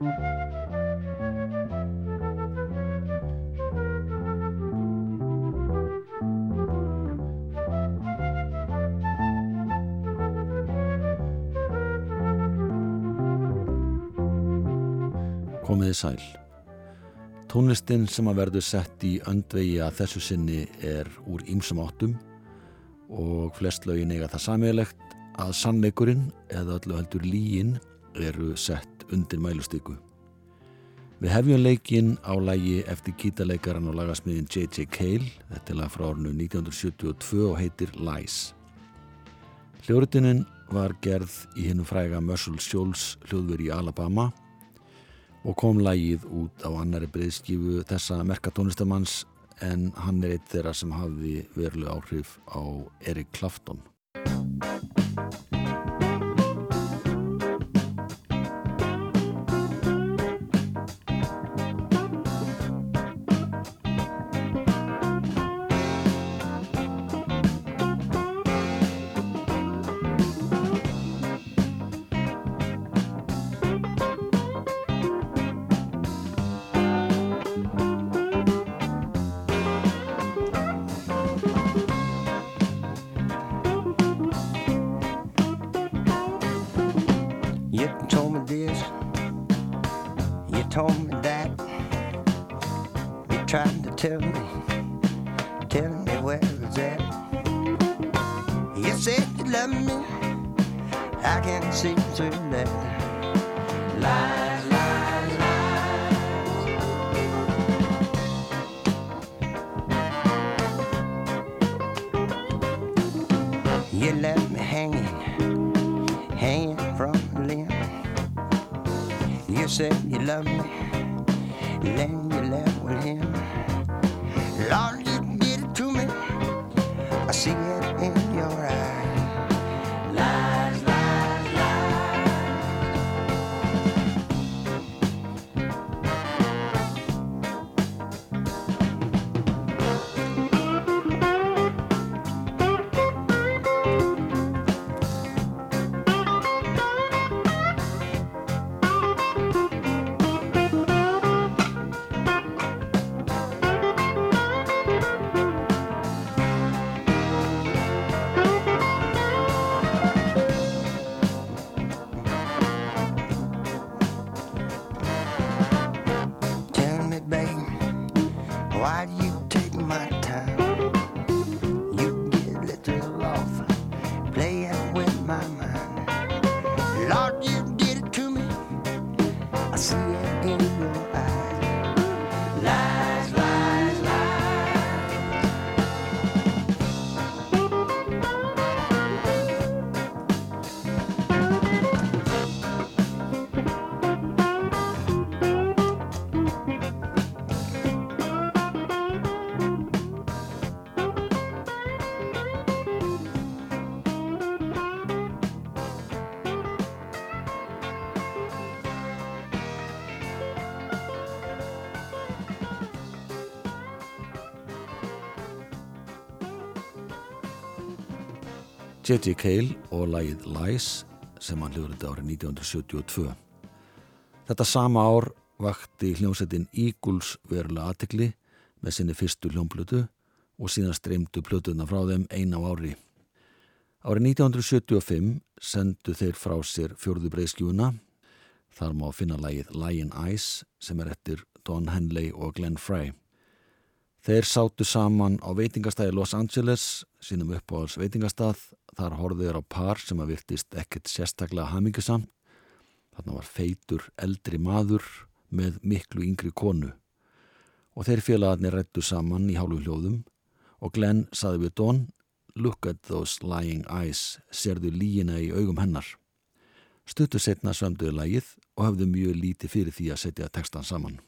Komiði sæl. Tónlistin sem að verður sett í öndvegi að þessu sinni er úr ýmsum áttum og flest lögin eiga það samíðilegt að sannleikurinn eða öllu heldur líin eru sett undir mælustyku. Við hefjum leikin á lægi eftir kítaleikaran og lagasmiðin J.J. Cale, þetta er lag frá árnu 1972 og heitir Lies. Hljórutininn var gerð í hinnum fræga Muscle Shoals hljóðveri í Alabama og kom lægið út á annari breyðskifu þessa merka tónlistamanns en hann er eitt þeirra sem hafði veruleg áhrif á Erik told me that. He tried to tell me, tell me where was at. You said you loved me, I can't see through. problem J.J. Cale og lagið Lies sem hann hljóðriti árið 1972. Þetta sama ár vakti hljómsettin Eagles verulega aðtikli með sinni fyrstu hljómblötu og síðan streymdu blötuðna frá þeim eina á ári. Árið 1975 sendu þeir frá sér fjörðu breyðskjúna. Þar má finna lagið Lion Eyes sem er eftir Don Henley og Glenn Frey. Þeir sátu saman á veitingastæði Los Angeles, sínum uppáhalds veitingastað. Þar horfið þeir á par sem að virtist ekkert sérstaklega hamingisamt. Þarna var feitur eldri maður með miklu yngri konu. Og þeir félagarnir rættu saman í hálfu hljóðum og Glenn saði við Don, look at those lying eyes, serðu líina í augum hennar. Stuttu setna sömduðu lægið og hafðu mjög líti fyrir því að setja textan saman.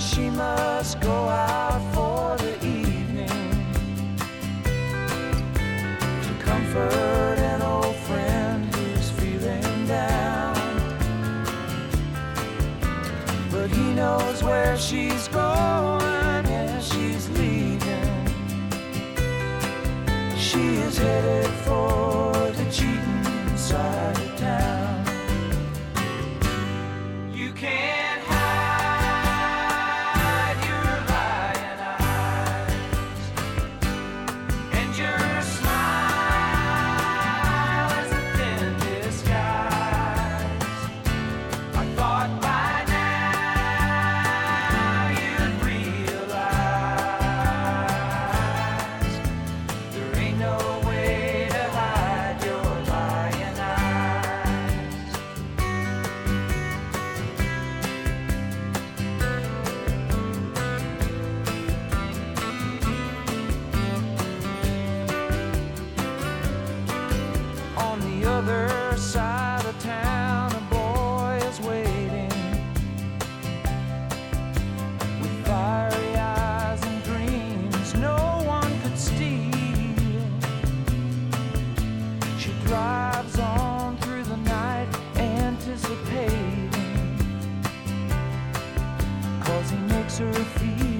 she must go out for the evening to comfort an old friend who's feeling down. But he knows where she's going and she's leaving. She is headed for the cheating side. surface.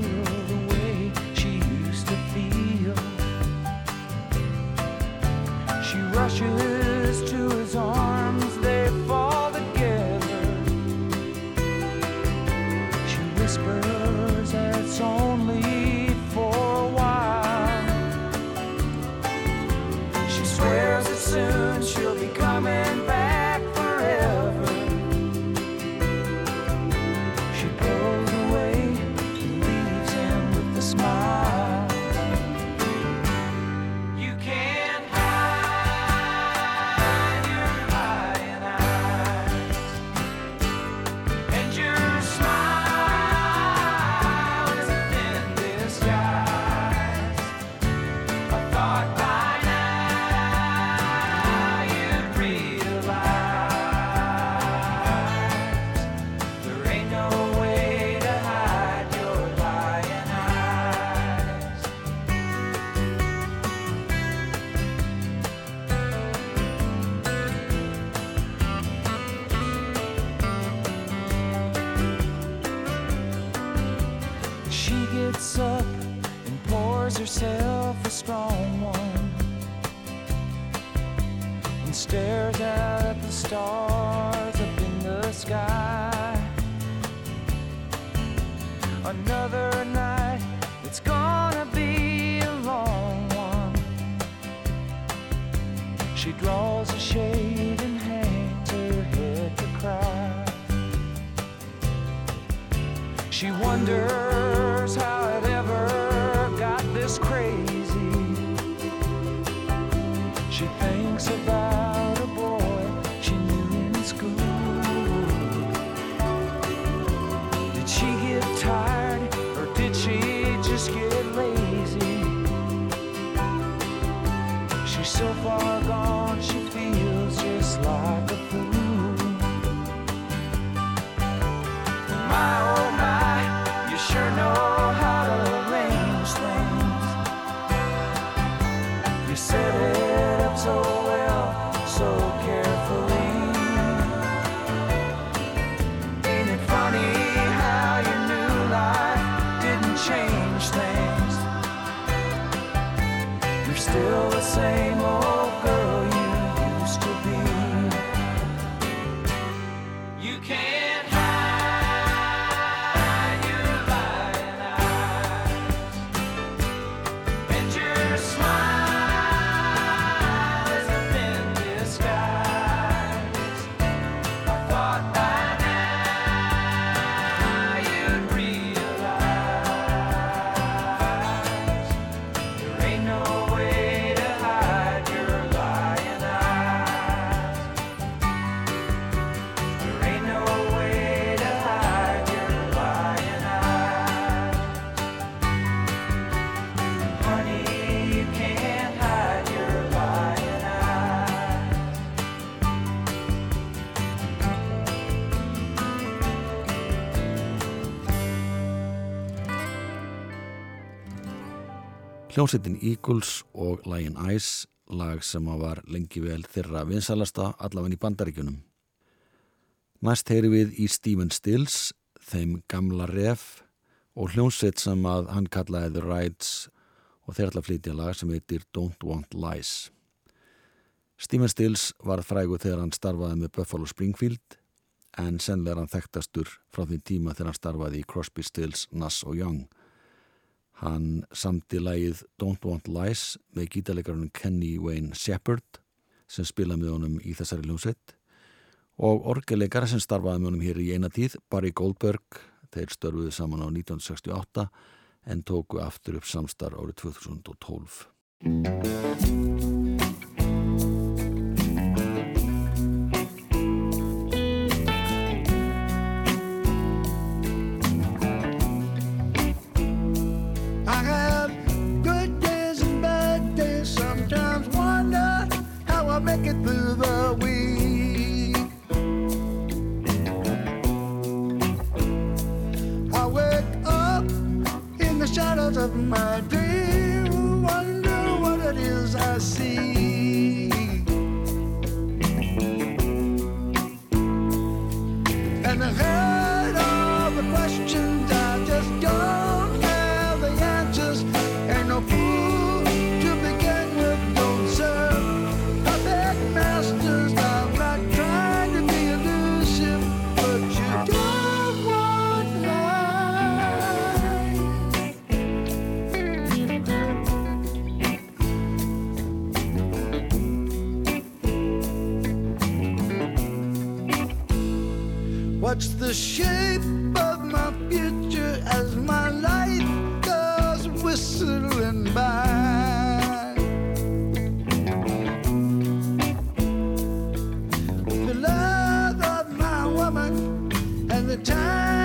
stares out at the stars up in the sky. Another night, it's gonna be a long one. She draws a shade and hangs her head to cry. She wonders. Hljómsveitin Eagles og Lion Eyes, lag sem var lengi vel þeirra vinsalasta allavega í bandaríkunum. Næst heyri við í Stephen Stills, þeim gamla ref og hljómsveit sem að hann kallaði The Rides og þeir alltaf flytja lag sem heitir Don't Want Lies. Stephen Stills var frægu þegar hann starfaði með Buffalo Springfield en senlega hann þekktastur frá því tíma þegar hann starfaði í Crosby, Stills, Nass og Young. Hann samti lægið Don't Want Lies með gítarleikarunum Kenny Wayne Shepherd sem spilaði með honum í þessari ljónsett og orgeleikara sem starfaði með honum hér í eina tíð, Barry Goldberg, þeir störfuði saman á 1968 en tóku aftur upp samstar árið 2012. The time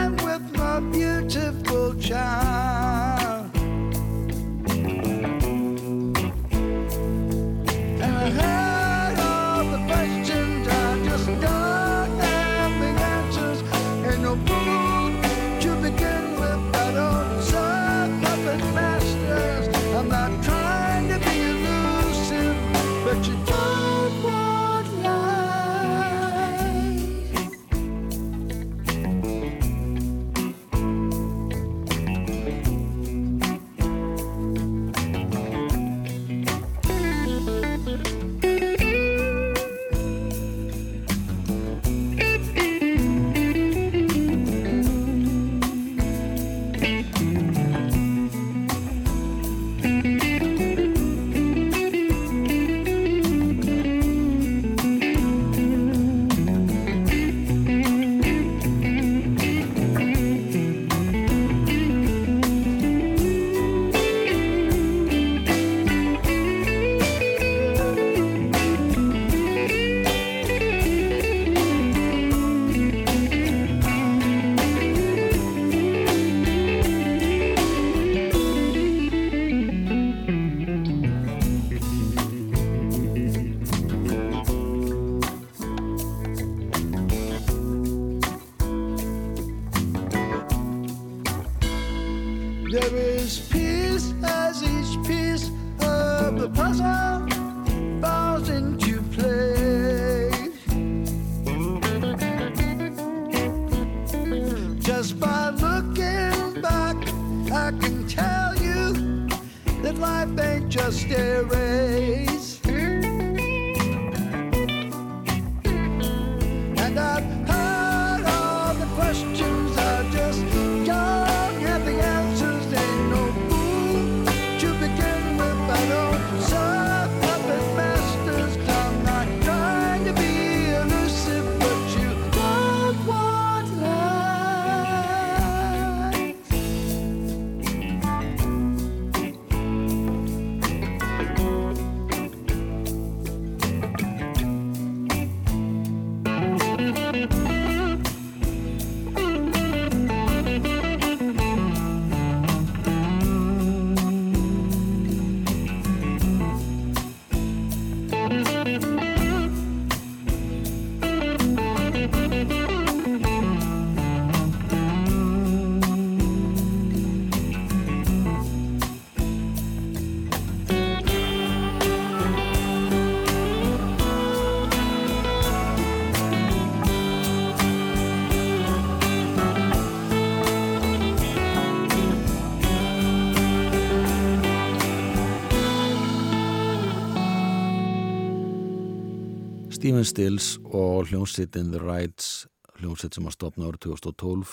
Stephen Stills og hljómsittin The Rights hljómsitt sem að stopna árið 2012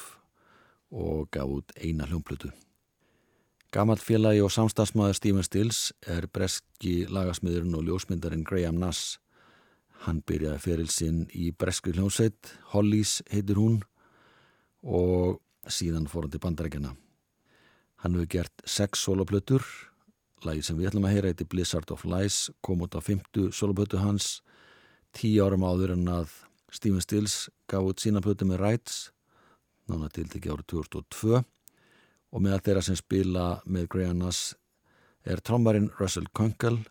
og gaf út eina hljómplötu. Gamalt félagi og samstagsmaður Stephen Stills er breski lagasmiðurinn og ljósmyndarinn Graham Nass. Hann byrjaði feril sinn í breskri hljómsveit, Hollies heitir hún og síðan fór hann til bandarækjana. Hann hefur gert sex soloplötur, lagi sem við ætlum að heyra eitthvað Blizzard of Lies kom út á fymtu soloplötu hans tíu árum áður en að Stephen Stills gaf út sína plötu með Rights nána til ekki árið 2002 og meðal þeirra sem spila með Graham Nass er trommarinn Russell Kunkel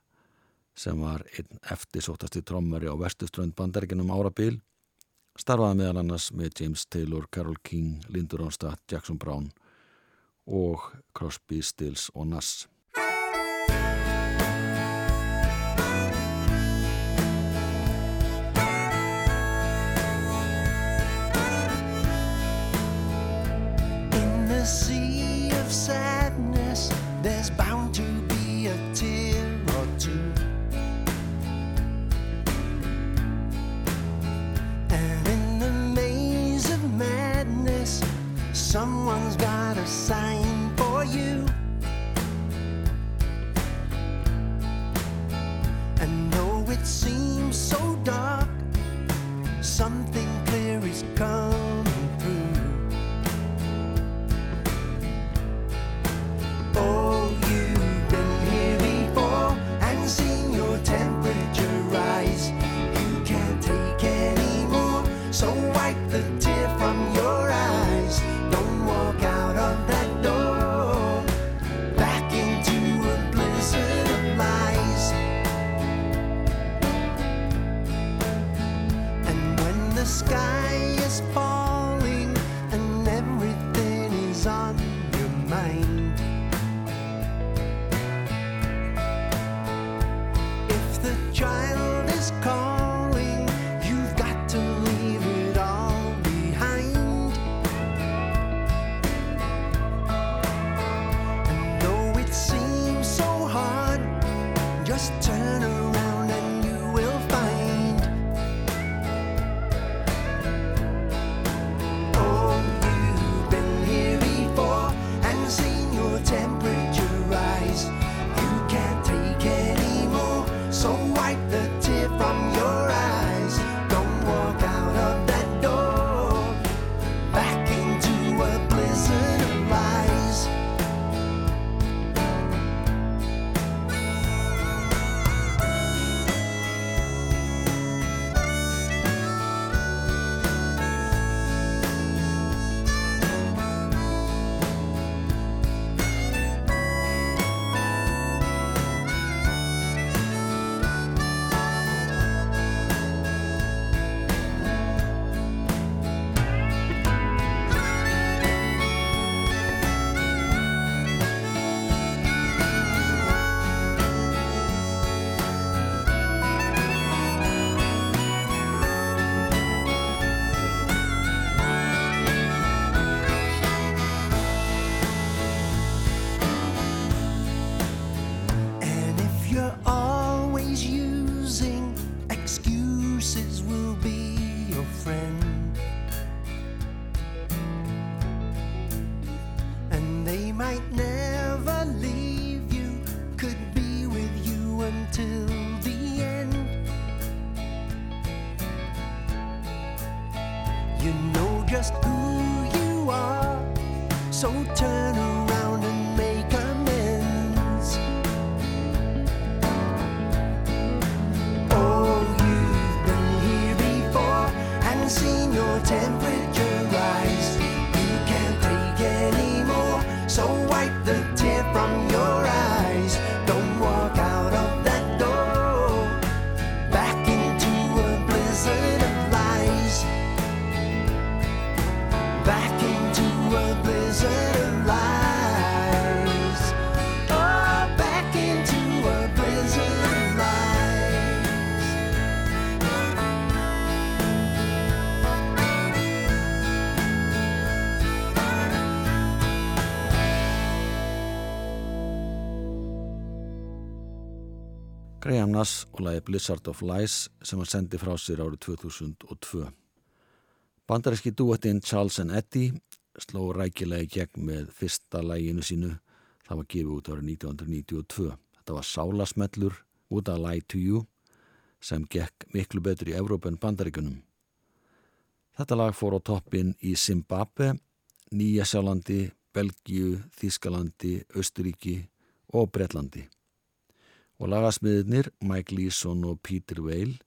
sem var einn eftirsóttasti trommari á vestuströnd bandaríkinum árabil. Starfaði meðal annars með James Taylor, Carole King, Lindur Ronstadt, Jackson Brown og Crosby, Stills og Nass You know just who you are, so turn around and make amends. Oh, you've been here before and seen your temperature Williamnas og lagi Blizzard of Lies sem hann sendi frá sér árið 2002. Bandaríski duettinn Charles and Eddie sló rækilega í gegn með fyrsta læginu sínu það var gefið út árið 1992. Þetta var Sálasmellur út að Lie to You sem gekk miklu betur í Evrópa en bandaríkunum. Þetta lag fór á toppin í Zimbabwe, Nýjasjálandi, Belgíu, Þískalandi, Östuríki og Breitlandi og lagasmiðinir Mike Leeson og Peter Whale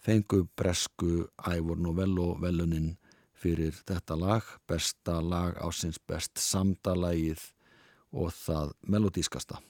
fengu bresku Ivor Novello velunin fyrir þetta lag, besta lag á sinns best samdalægið og það melodískasta.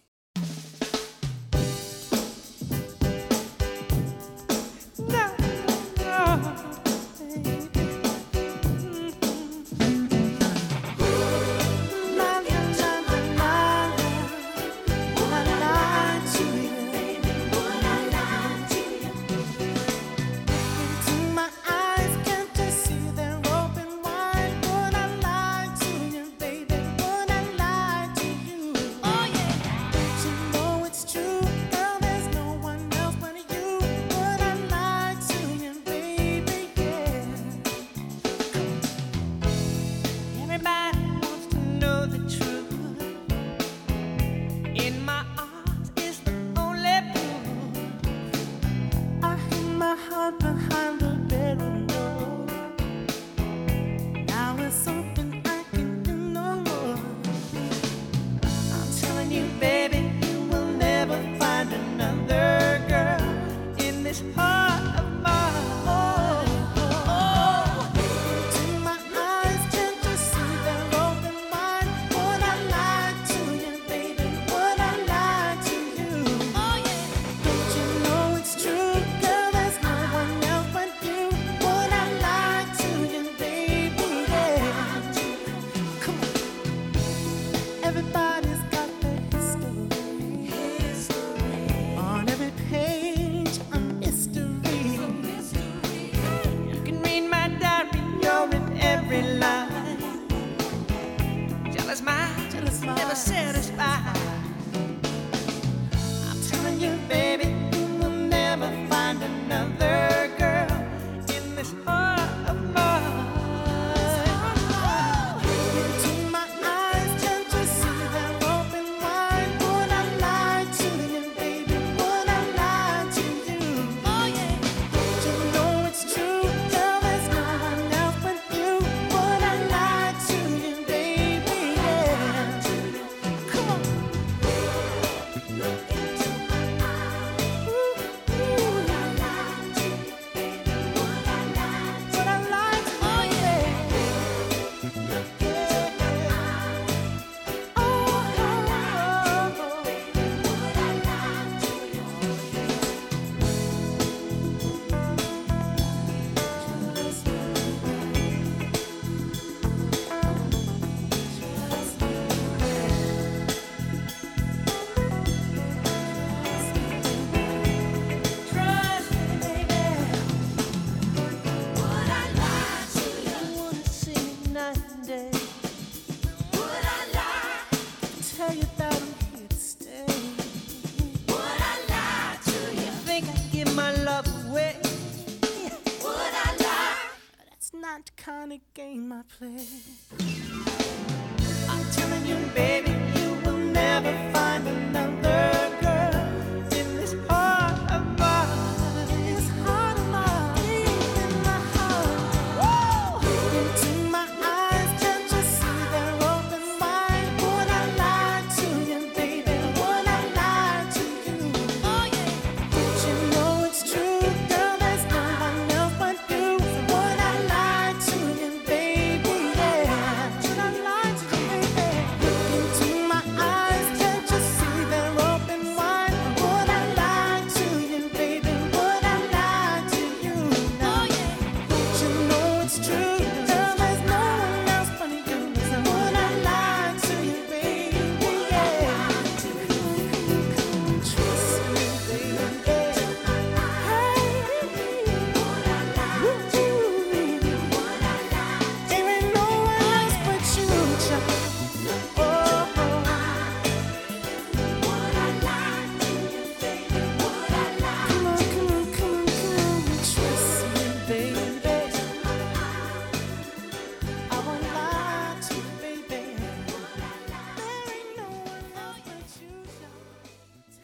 play.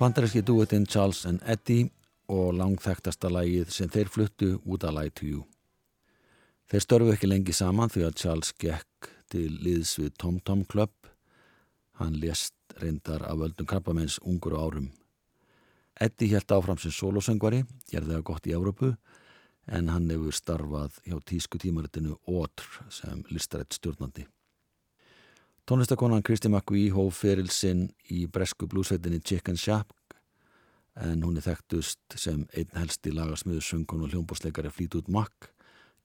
Bandaríski duettinn Charles and Eddie og langþæktasta lagið sem þeir fluttu út að Lie to You. Þeir störfu ekki lengi saman því að Charles gekk til liðs við Tom Tom Club. Hann lést reyndar af völdum krabbamenns ungur árum. Eddie held áfram sem solosöngvari, gerði það gott í Európu, en hann hefur starfað hjá tísku tímaritinu Ótr sem listarætt stjórnandi. Tónlistakonan Kristi McVie hóf feril sinn í bresku blúsveitinni Chicken Shack en hún er þekktust sem einn helsti lagasmiður söngun og hljómbósleikari Fleetwood Mac.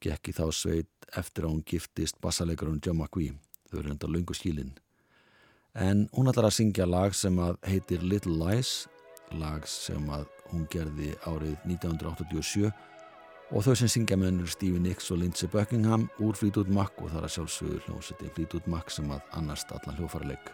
Gekk í þá sveit eftir að hún giftist bassalegarun John McVie þau eru enda löngu skílin en hún ætlar að syngja lag sem að heitir Little Lies lag sem að hún gerði árið 1987 og þau sem syngja mennur Stevie Nicks og Lindsey Buckingham úr Fleetwood Mac og það er sjálfsögur hljómsveitin Fleetwood Mac sem að annast allan hljófarleik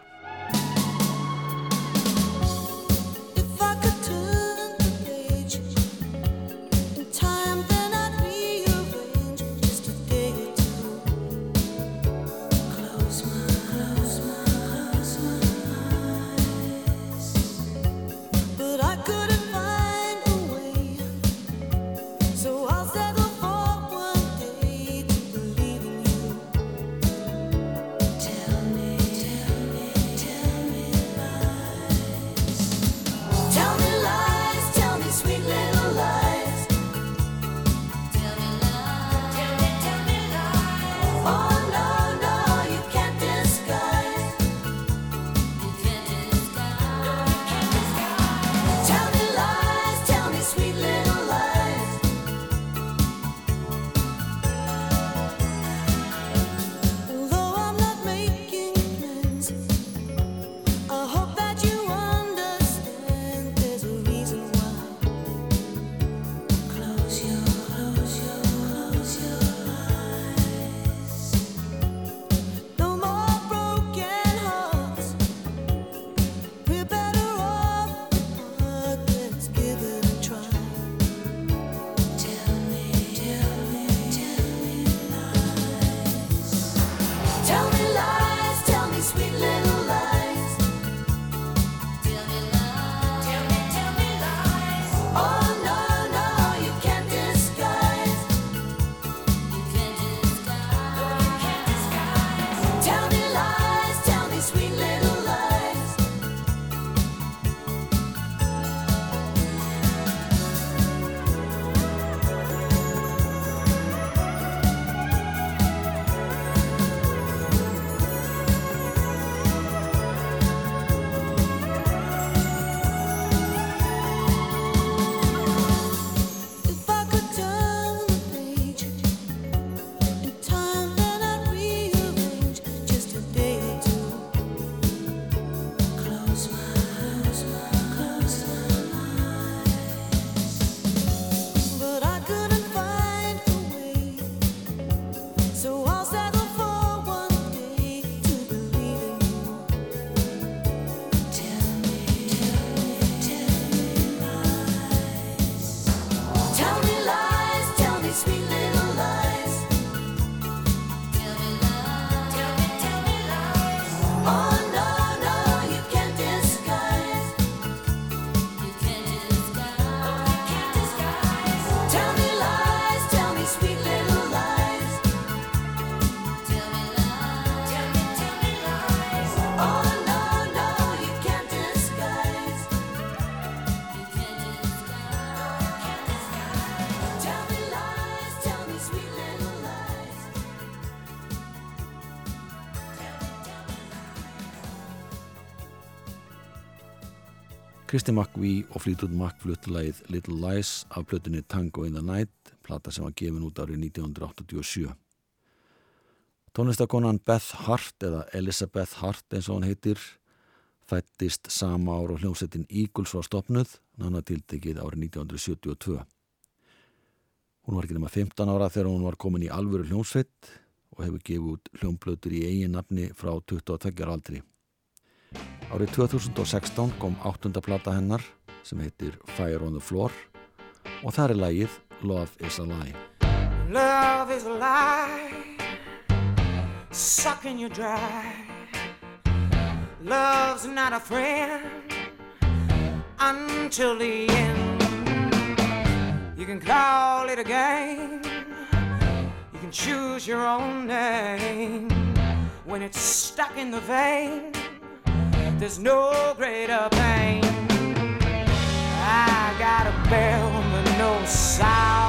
Kristi McVie og Fleetwood Mac fluttulægið Little Lies af plötunni Tango in the Night, plata sem var gefin út árið 1987. Tónlistakonan Beth Hart eða Elizabeth Hart eins og hann heitir fættist sama ár og hljómsettin Eagles var stopnuð, nána tiltekið árið 1972. Hún var ekki nema 15 ára þegar hún var komin í alvöru hljómsveit og hefur gefið út hljómblötur í eigin nafni frá 22 ára aldri. Árið 2016 kom áttunda plata hennar sem heitir Fire on the Floor og það er lagið Love is a Lie. Love is a lie, sucking you dry. Love's not a friend. until the end. You can call it a game. You can choose your own name. When it's stuck in the vein, there's no greater pain. I got a bell but no sound.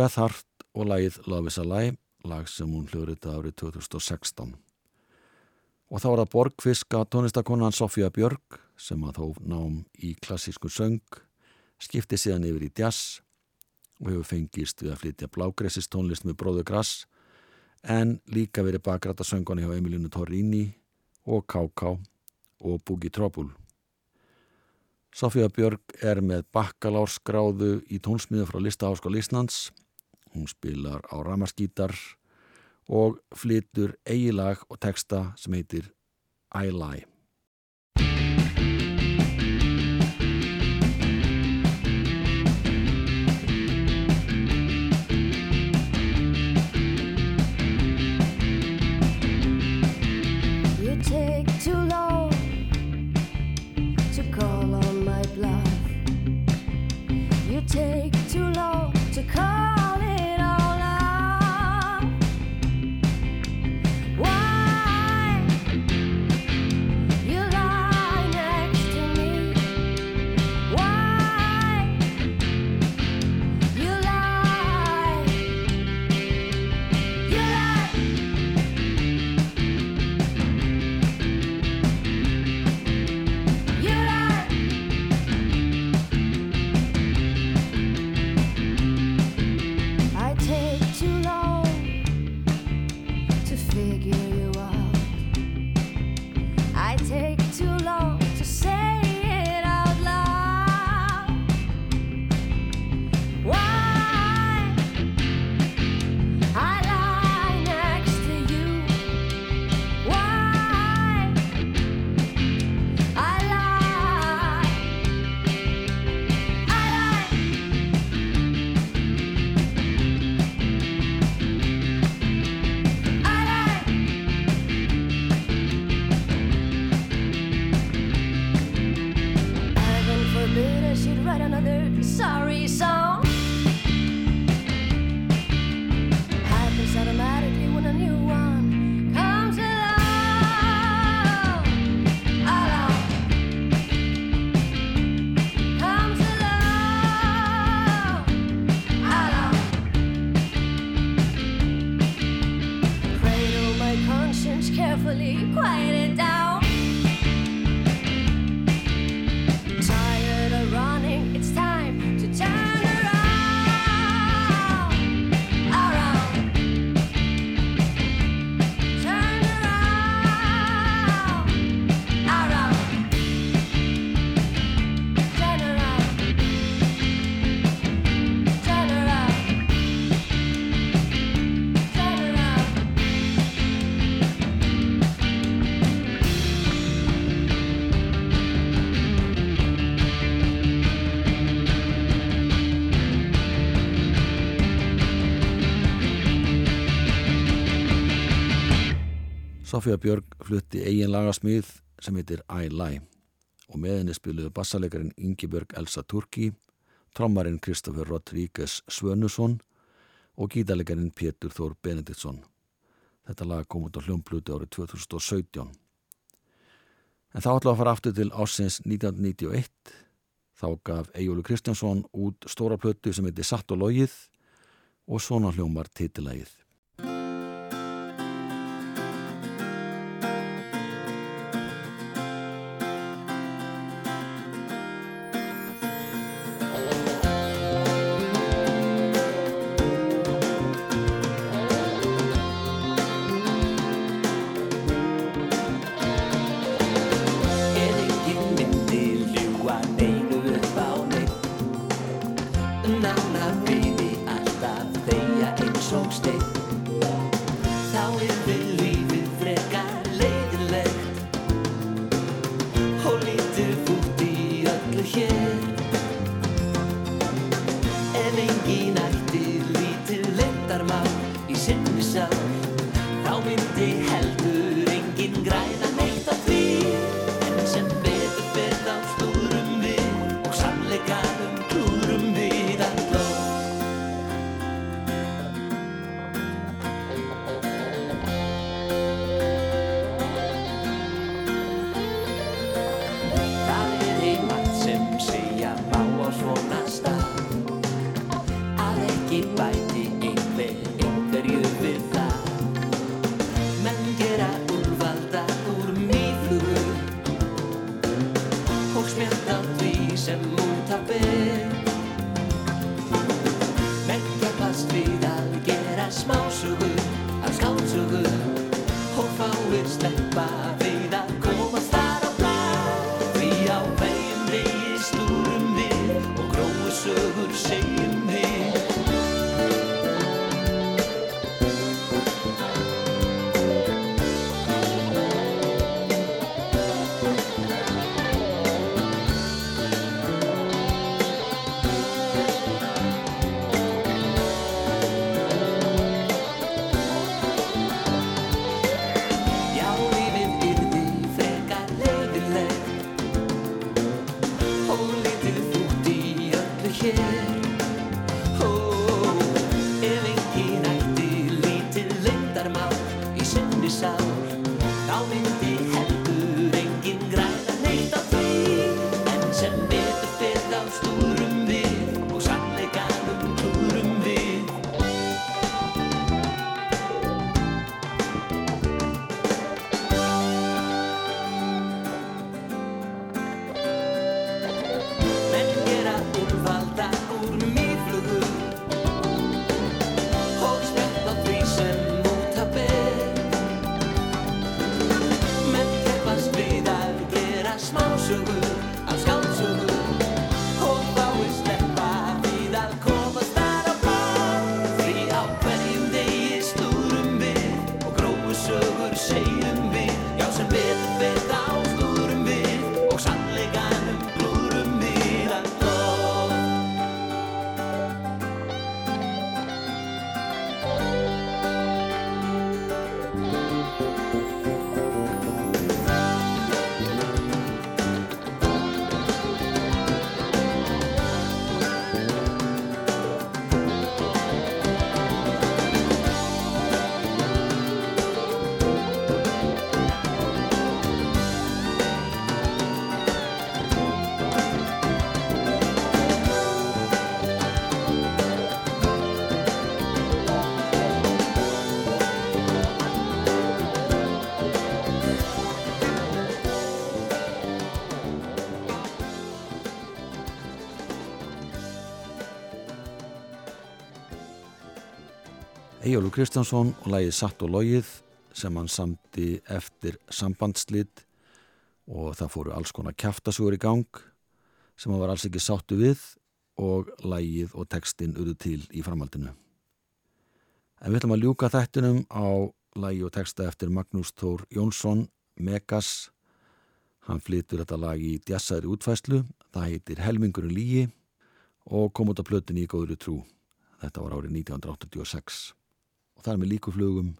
Beth Hart og lagið Love is a Lie, lag sem hún hljóðrita árið 2016. Og þá var það borgfiska tónlistakonan Sofía Björg sem að þó nám í klassísku söng, skipti síðan yfir í jazz og hefur fengist við að flytja blágressis tónlist með bróðu grass en líka verið bakræta söngani hjá Emilinu Torrini og K.K. og Boogie Trouble. Sofía Björg er með bakkalársgráðu í tónsmiðu frá Listaháskóla Íslands. Hún spilar á ramaskítar og flytur eigilag og texta sem heitir I Lie. Take Sofía Björg flutti eigin lagasmið sem heitir I Lie og með henni spiluðu bassalegarinn Ingibjörg Elsa Turki, trommarinn Kristoffer Rodríguez Svönusson og gítalegarinn Pétur Þór Benediktsson. Þetta lag kom út á hljómbluti árið 2017. En þá ætla að fara aftur til ásins 1991. Þá gaf Eyjólu Kristjánsson út stóra plötu sem heitir Satt og Logið og svona hljómar titilægið. Eyjólfur Kristjánsson og lagið Satt og Logið sem hann samti eftir sambandslit og það fóru alls konar kjaftasúur í gang sem hann var alls ekki sáttu við og lagið og textin urðu til í framhaldinu. En við ætlum að ljúka þættinum á lagi og texta eftir Magnús Þór Jónsson, Megas. Hann flytur þetta lag í djassaðri útfæslu, það heitir Helmingurinn lígi og kom út af plötunni í góðri trú. Þetta var árið 1986 og það er með líkuflugum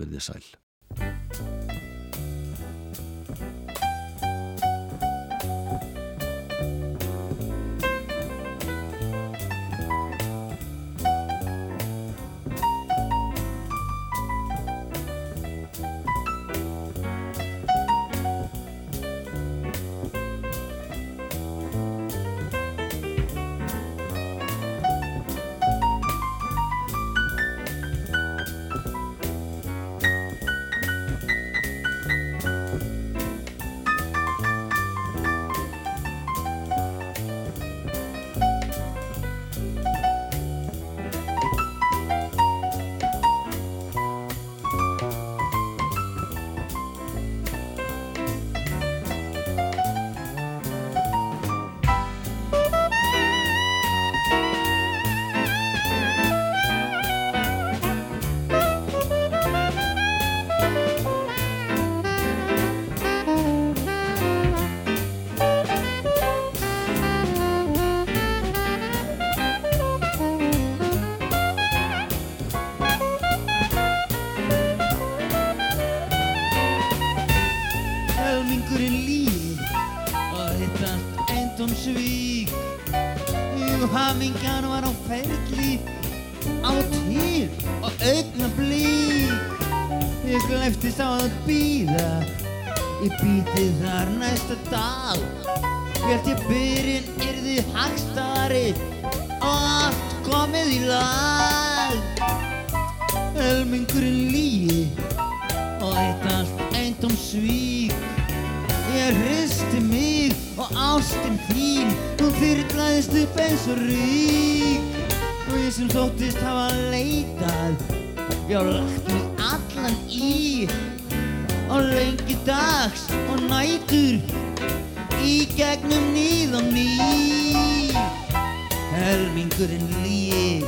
verðið sæl. Já, lagt mig allan í Og lengi dags og nætur Í gegnum nýð og ný. Helmingurinn líg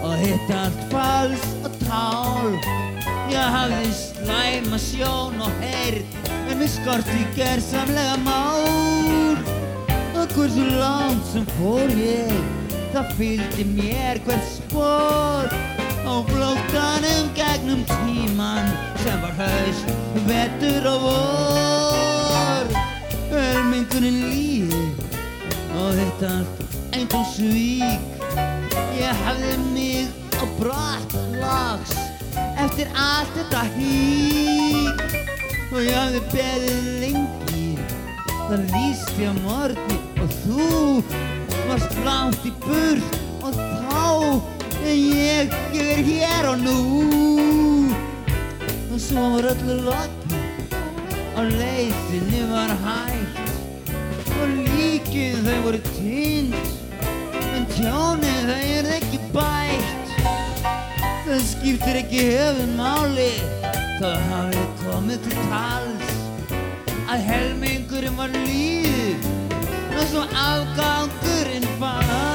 Og hitt allt fals og tál. Ég hafði slæma sjón og heyrð En við skorti gersamlega mál. Og hversu langt sem fór ég Það fylgdi mér hvert spór Á flóttanum gegnum tíman Sem var haust, vetur og vor. Helmingurinn líf Og þetta allt eindum svík. Ég hafði mig á brott lags Eftir allt þetta hík. Og ég hafði beðið lengi Það lísti á morgni Og þú varst langt í burt Og þá ég, ég er hér og nú. Og svo var öllu lokið Á leiðinni var hægt Og líkið þau voru týnd En tjónið þau er ekki bætt. Það skiptir ekki höfum máli Það hafði komið til tals. Að helmingurinn var líður. Og svo afgangurinn fann